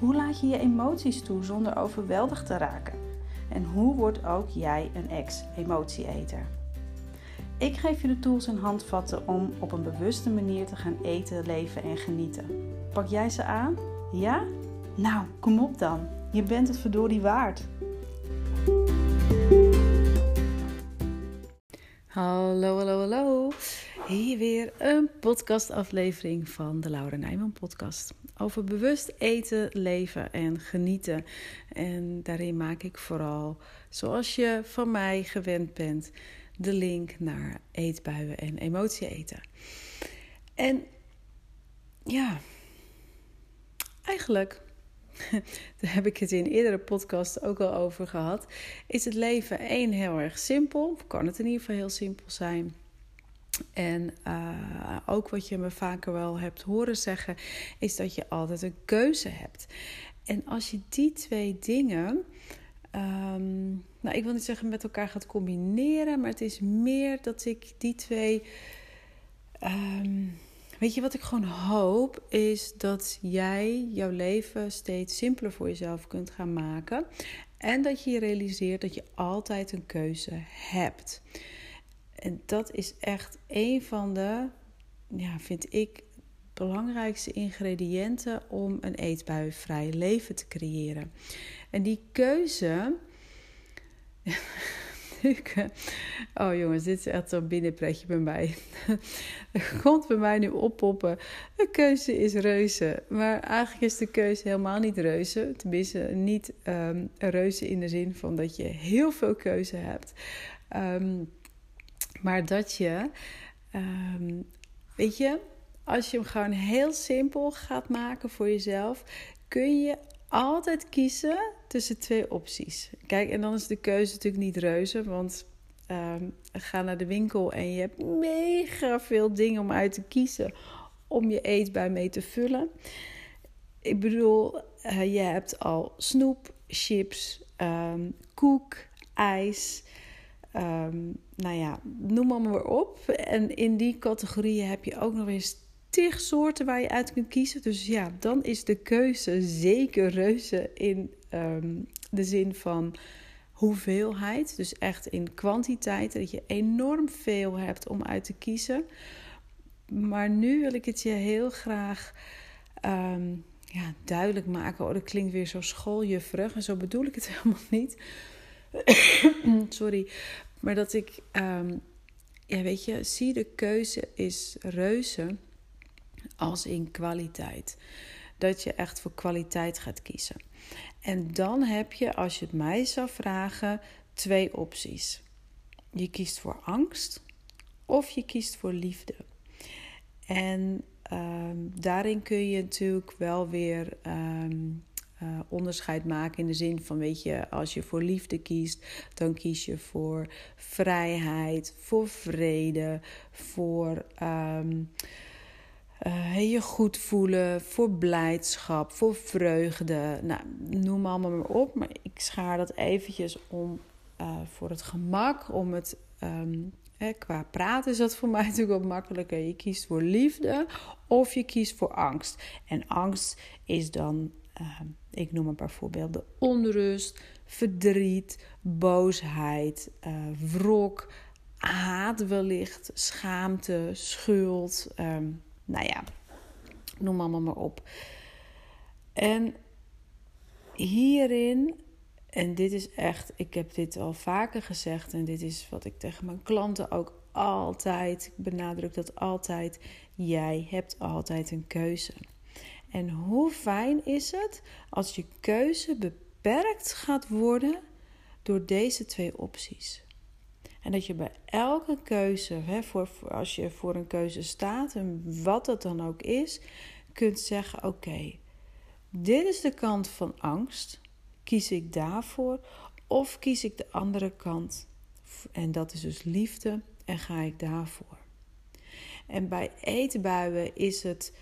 Hoe laat je je emoties toe zonder overweldigd te raken? En hoe wordt ook jij een ex-emotieeter? Ik geef je de tools en handvatten om op een bewuste manier te gaan eten, leven en genieten. Pak jij ze aan? Ja? Nou, kom op dan. Je bent het verdorie waard. Hallo, hallo, hallo. Hier weer een podcastaflevering van de Laura Nijman podcast. Over bewust eten, leven en genieten. En daarin maak ik vooral, zoals je van mij gewend bent, de link naar eetbuien en emotie eten. En ja, eigenlijk daar heb ik het in eerdere podcasts ook al over gehad. Is het leven één heel erg simpel? Kan het in ieder geval heel simpel zijn? En uh, ook wat je me vaker wel hebt horen zeggen, is dat je altijd een keuze hebt. En als je die twee dingen, um, nou ik wil niet zeggen met elkaar gaat combineren, maar het is meer dat ik die twee. Um, weet je wat ik gewoon hoop, is dat jij jouw leven steeds simpeler voor jezelf kunt gaan maken. En dat je je realiseert dat je altijd een keuze hebt. En dat is echt een van de, ja, vind ik, belangrijkste ingrediënten om een eetbuivrij leven te creëren. En die keuze. oh jongens, dit is echt zo'n binnenpretje bij mij. Er komt bij mij nu oppoppen. De keuze is reuze. Maar eigenlijk is de keuze helemaal niet reuze. Tenminste, niet um, reuze in de zin van dat je heel veel keuze hebt. Um, maar dat je, um, weet je, als je hem gewoon heel simpel gaat maken voor jezelf, kun je altijd kiezen tussen twee opties. Kijk, en dan is de keuze natuurlijk niet reuze, want um, ga naar de winkel en je hebt mega veel dingen om uit te kiezen om je eetbui mee te vullen. Ik bedoel, uh, je hebt al snoep, chips, um, koek, ijs. Um, nou ja, noem allemaal maar op. En in die categorieën heb je ook nog eens tig soorten waar je uit kunt kiezen. Dus ja, dan is de keuze zeker reuze in um, de zin van hoeveelheid. Dus echt in kwantiteit. Dat je enorm veel hebt om uit te kiezen. Maar nu wil ik het je heel graag um, ja, duidelijk maken. Oh, dat klinkt weer zo schooljufferig. En zo bedoel ik het helemaal niet. Sorry. Maar dat ik, um, ja, weet je, zie de keuze is reuze als in kwaliteit. Dat je echt voor kwaliteit gaat kiezen. En dan heb je, als je het mij zou vragen, twee opties. Je kiest voor angst of je kiest voor liefde. En um, daarin kun je natuurlijk wel weer um, uh, onderscheid maken in de zin van, weet je, als je voor liefde kiest, dan kies je voor vrijheid, voor vrede, voor um, uh, je goed voelen, voor blijdschap, voor vreugde. Nou, noem allemaal maar op, maar ik schaar dat eventjes om uh, voor het gemak, om het. Hè, qua praten is dat voor mij natuurlijk wat makkelijker. Je kiest voor liefde of je kiest voor angst. En angst is dan uh, ik noem een paar voorbeelden: onrust, verdriet, boosheid, uh, wrok, haat wellicht, schaamte, schuld. Um, nou ja, noem allemaal maar op. En hierin, en dit is echt, ik heb dit al vaker gezegd en dit is wat ik tegen mijn klanten ook altijd, benadruk dat altijd, jij hebt altijd een keuze. En hoe fijn is het als je keuze beperkt gaat worden door deze twee opties? En dat je bij elke keuze, hè, voor, als je voor een keuze staat en wat dat dan ook is, kunt zeggen: Oké, dit is de kant van angst. Kies ik daarvoor of kies ik de andere kant? En dat is dus liefde en ga ik daarvoor. En bij eetbuien is het,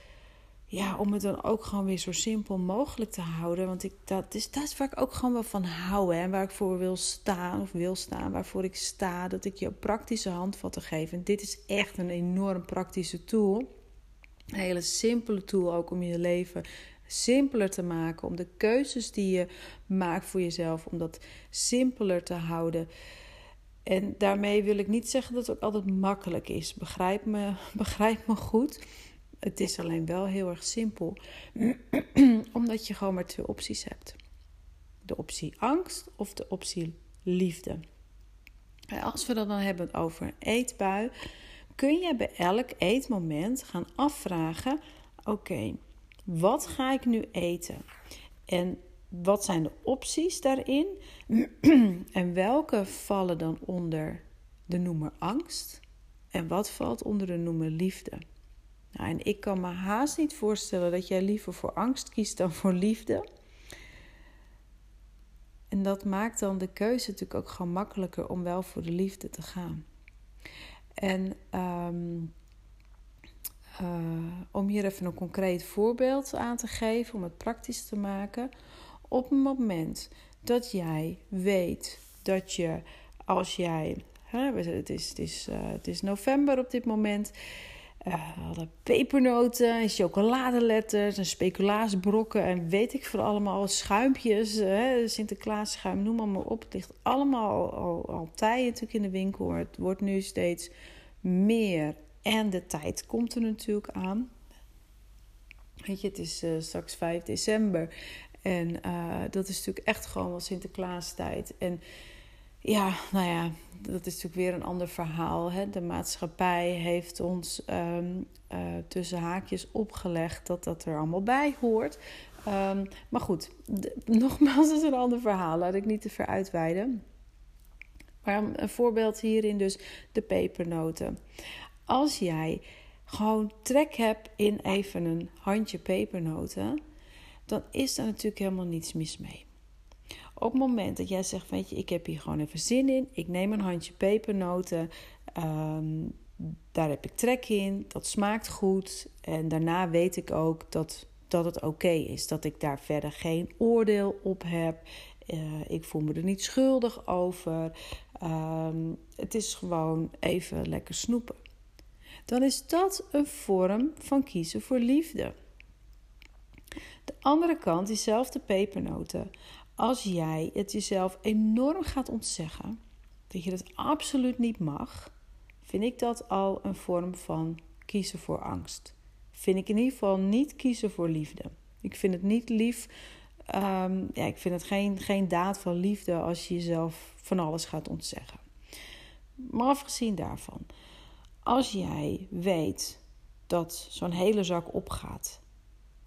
ja, om het dan ook gewoon weer zo simpel mogelijk te houden. Want ik, dat, is, dat is waar ik ook gewoon wel van hou. En waar ik voor wil staan of wil staan, waarvoor ik sta. Dat ik je praktische handvatten geef. En dit is echt een enorm praktische tool. Een hele simpele tool ook om je leven simpeler te maken. Om de keuzes die je maakt voor jezelf, om dat simpeler te houden. En daarmee wil ik niet zeggen dat het ook altijd makkelijk is. Begrijp me, begrijp me goed. Het is alleen wel heel erg simpel, omdat je gewoon maar twee opties hebt: de optie angst of de optie liefde. Als we dat dan hebben over een eetbui, kun je bij elk eetmoment gaan afvragen: oké, wat ga ik nu eten? En wat zijn de opties daarin? en welke vallen dan onder de noemer angst? En wat valt onder de noemer liefde? Nou, en ik kan me haast niet voorstellen dat jij liever voor angst kiest dan voor liefde. En dat maakt dan de keuze natuurlijk ook gewoon makkelijker om wel voor de liefde te gaan. En um, om hier even een concreet voorbeeld aan te geven, om het praktisch te maken. Op het moment dat jij weet dat je, als jij, hè, het, is, het, is, uh, het is november op dit moment, uh, pepernoten, chocoladeletters en speculaasbrokken en weet ik voor allemaal, schuimpjes, Sinterklaas schuim, noem maar, maar op. Het ligt allemaal al, al, tijden natuurlijk in de winkel. Het wordt nu steeds meer en de tijd komt er natuurlijk aan. Weet je, het is uh, straks 5 december. En uh, dat is natuurlijk echt gewoon wel Sinterklaastijd. En ja, nou ja, dat is natuurlijk weer een ander verhaal. Hè? De maatschappij heeft ons um, uh, tussen haakjes opgelegd dat dat er allemaal bij hoort. Um, maar goed, nogmaals, dat is een ander verhaal. Laat ik niet te ver uitweiden. Maar een voorbeeld hierin dus de pepernoten. Als jij gewoon trek hebt in even een handje pepernoten, dan is er natuurlijk helemaal niets mis mee. Op het moment dat jij zegt, weet je, ik heb hier gewoon even zin in, ik neem een handje pepernoten, um, daar heb ik trek in, dat smaakt goed en daarna weet ik ook dat, dat het oké is, dat ik daar verder geen oordeel op heb. Uh, ik voel me er niet schuldig over. Um, het is gewoon even lekker snoepen. Dan is dat een vorm van kiezen voor liefde. De andere kant, diezelfde pepernoten. Als jij het jezelf enorm gaat ontzeggen, dat je het absoluut niet mag, vind ik dat al een vorm van kiezen voor angst. Vind ik in ieder geval niet kiezen voor liefde. Ik vind het niet lief. Um, ja, ik vind het geen, geen daad van liefde als je jezelf van alles gaat ontzeggen. Maar afgezien daarvan, als jij weet dat zo'n hele zak opgaat,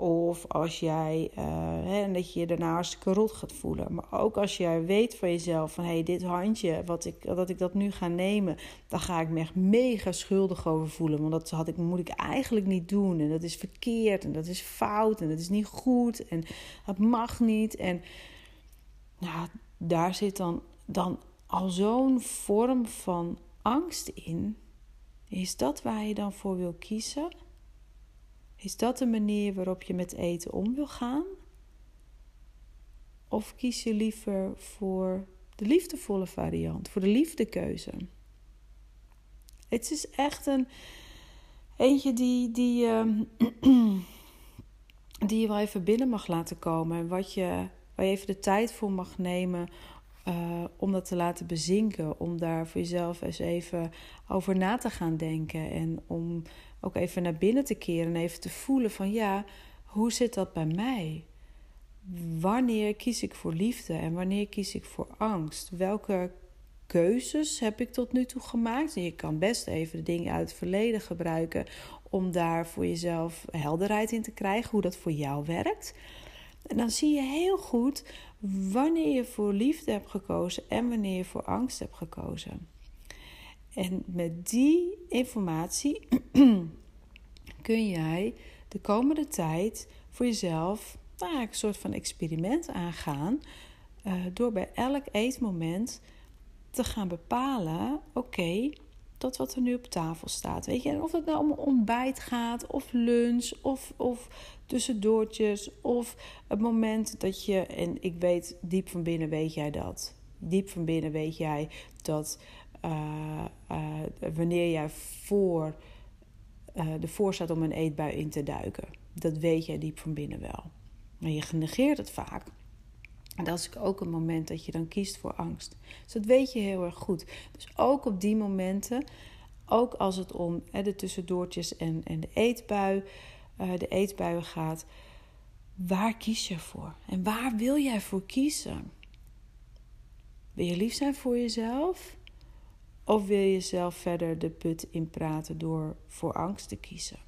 of als jij, uh, hè, dat je je daarna hartstikke rot gaat voelen. Maar ook als jij weet van jezelf van, hé, hey, dit handje, wat ik, dat ik dat nu ga nemen, dan ga ik me echt mega schuldig over voelen. Want dat had ik, moet ik eigenlijk niet doen. En dat is verkeerd en dat is fout en dat is niet goed en dat mag niet. En nou, daar zit dan, dan al zo'n vorm van angst in. Is dat waar je dan voor wil kiezen? Is dat de manier waarop je met eten om wil gaan? Of kies je liever voor de liefdevolle variant, voor de liefdekeuze? Het is echt een eentje die, die, uh, die je wel even binnen mag laten komen. En wat je, waar je even de tijd voor mag nemen uh, om dat te laten bezinken. Om daar voor jezelf eens even over na te gaan denken. En om ook even naar binnen te keren en even te voelen van ja, hoe zit dat bij mij? Wanneer kies ik voor liefde en wanneer kies ik voor angst? Welke keuzes heb ik tot nu toe gemaakt? En je kan best even de dingen uit het verleden gebruiken om daar voor jezelf helderheid in te krijgen, hoe dat voor jou werkt. En dan zie je heel goed wanneer je voor liefde hebt gekozen en wanneer je voor angst hebt gekozen. En met die informatie kun jij de komende tijd voor jezelf nou, een soort van experiment aangaan. Uh, door bij elk eetmoment te gaan bepalen: oké, dat wat er nu op tafel staat. Weet je, en of het nou om ontbijt gaat, of lunch, of, of tussendoortjes, of het moment dat je, en ik weet diep van binnen weet jij dat. Diep van binnen weet jij dat wanneer jij voor ervoor staat om een eetbui in te duiken. Dat weet jij diep van binnen wel. Maar je negeert het vaak. En dat is ook een moment dat je dan kiest voor angst. Dus dat weet je heel erg goed. Dus ook op die momenten, ook als het om hè, de tussendoortjes en, en de eetbui, de eetbuien gaat, waar kies je voor? En waar wil jij voor kiezen? Wil je lief zijn voor jezelf? Of wil je zelf verder de put inpraten door voor angst te kiezen?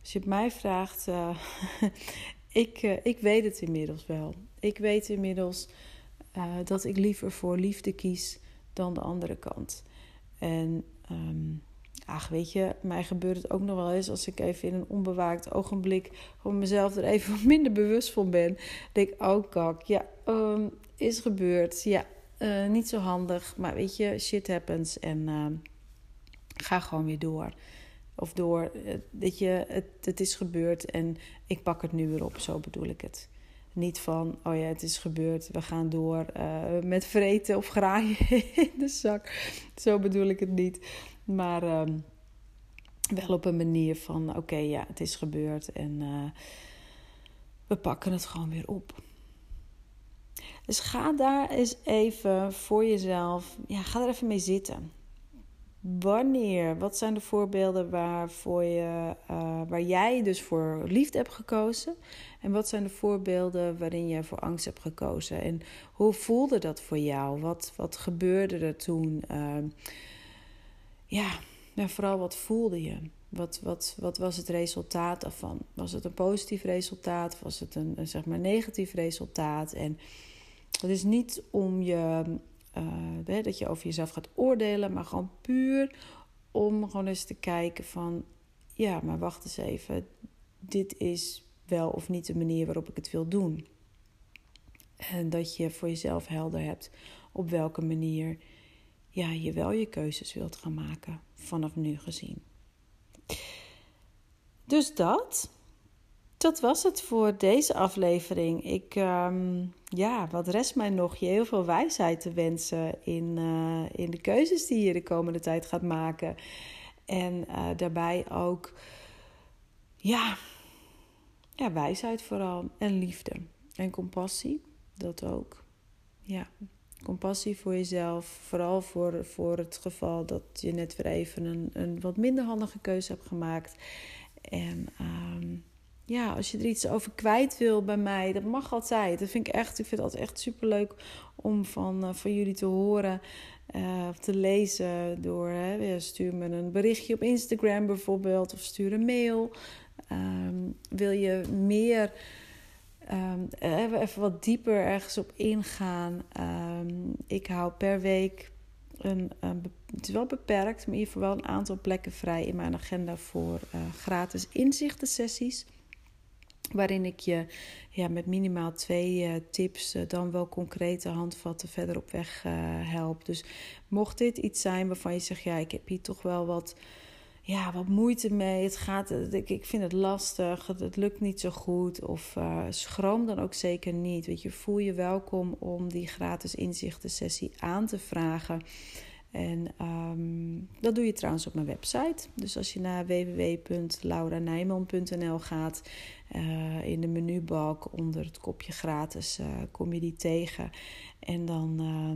Als je het mij vraagt, uh, ik, uh, ik weet het inmiddels wel. Ik weet inmiddels uh, dat ik liever voor liefde kies dan de andere kant. En um, ach, weet je, mij gebeurt het ook nog wel eens als ik even in een onbewaakt ogenblik van mezelf er even minder bewust van ben. Denk oh kak, ja, um, is gebeurd. Ja, uh, niet zo handig, maar weet je, shit happens en uh, ga gewoon weer door. Of door dat je, het, het is gebeurd en ik pak het nu weer op, zo bedoel ik het. Niet van, oh ja, het is gebeurd, we gaan door met vreten of graaien in de zak. Zo bedoel ik het niet. Maar uh, wel op een manier van, oké, ja, het is gebeurd en we pakken het gewoon weer op. Dus ga daar eens even voor jezelf, ja, ga er even mee zitten. Wanneer? Wat zijn de voorbeelden waarvoor je, uh, waar jij dus voor liefde hebt gekozen? En wat zijn de voorbeelden waarin je voor angst hebt gekozen? En hoe voelde dat voor jou? Wat, wat gebeurde er toen? Uh, ja, en vooral wat voelde je? Wat, wat, wat was het resultaat daarvan? Was het een positief resultaat? Was het een, een zeg maar negatief resultaat? En het is niet om je, uh, dat je over jezelf gaat oordelen, maar gewoon puur om gewoon eens te kijken van, ja, maar wacht eens even, dit is wel of niet de manier waarop ik het wil doen. En dat je voor jezelf helder hebt op welke manier ja, je wel je keuzes wilt gaan maken vanaf nu gezien. Dus dat dat was het voor deze aflevering. Ik, um, ja, wat rest mij nog? Je heel veel wijsheid te wensen in, uh, in de keuzes die je de komende tijd gaat maken. En uh, daarbij ook, ja, ja, wijsheid vooral. En liefde. En compassie, dat ook. Ja, compassie voor jezelf. Vooral voor, voor het geval dat je net weer even een, een wat minder handige keuze hebt gemaakt. En... Um, ja, als je er iets over kwijt wil bij mij, dat mag altijd. Dat vind ik echt, ik vind het altijd echt superleuk om van, uh, van jullie te horen uh, of te lezen. Door, hè, stuur me een berichtje op Instagram bijvoorbeeld of stuur een mail. Um, wil je meer, um, even wat dieper ergens op ingaan. Um, ik hou per week een, het is wel beperkt, maar in ieder geval wel een aantal plekken vrij in mijn agenda voor gratis inzichtensessies. Waarin ik je ja, met minimaal twee uh, tips, uh, dan wel concrete handvatten verder op weg uh, help. Dus mocht dit iets zijn waarvan je zegt, ja, ik heb hier toch wel wat, ja, wat moeite mee. Het gaat, ik, ik vind het lastig, het, het lukt niet zo goed. Of schroom dan ook zeker niet. Weet je, voel je welkom om die gratis inzichtensessie aan te vragen. En um, dat doe je trouwens op mijn website. Dus als je naar www.lauranijman.nl gaat, uh, in de menubalk onder het kopje gratis, uh, kom je die tegen. En dan, uh,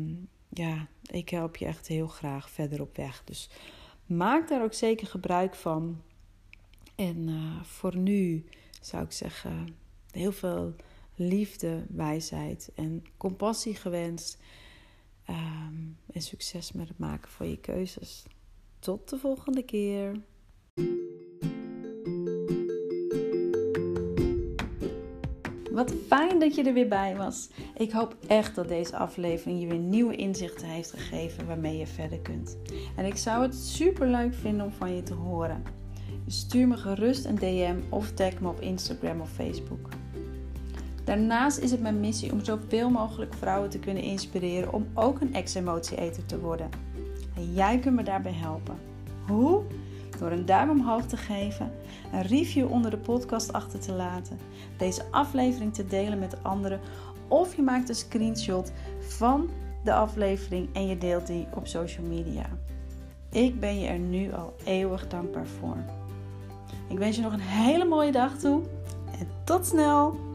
ja, ik help je echt heel graag verder op weg. Dus maak daar ook zeker gebruik van. En eh, voor nu zou ik zeggen, heel veel liefde, wijsheid en compassie gewenst. Um, en succes met het maken van je keuzes. Tot de volgende keer. Wat fijn dat je er weer bij was. Ik hoop echt dat deze aflevering je weer nieuwe inzichten heeft gegeven waarmee je verder kunt. En ik zou het super leuk vinden om van je te horen. Stuur me gerust een DM of tag me op Instagram of Facebook. Daarnaast is het mijn missie om zoveel mogelijk vrouwen te kunnen inspireren om ook een ex-emotieeter te worden. En jij kunt me daarbij helpen. Hoe? Door een duim omhoog te geven, een review onder de podcast achter te laten, deze aflevering te delen met anderen of je maakt een screenshot van de aflevering en je deelt die op social media. Ik ben je er nu al eeuwig dankbaar voor. Ik wens je nog een hele mooie dag toe en tot snel!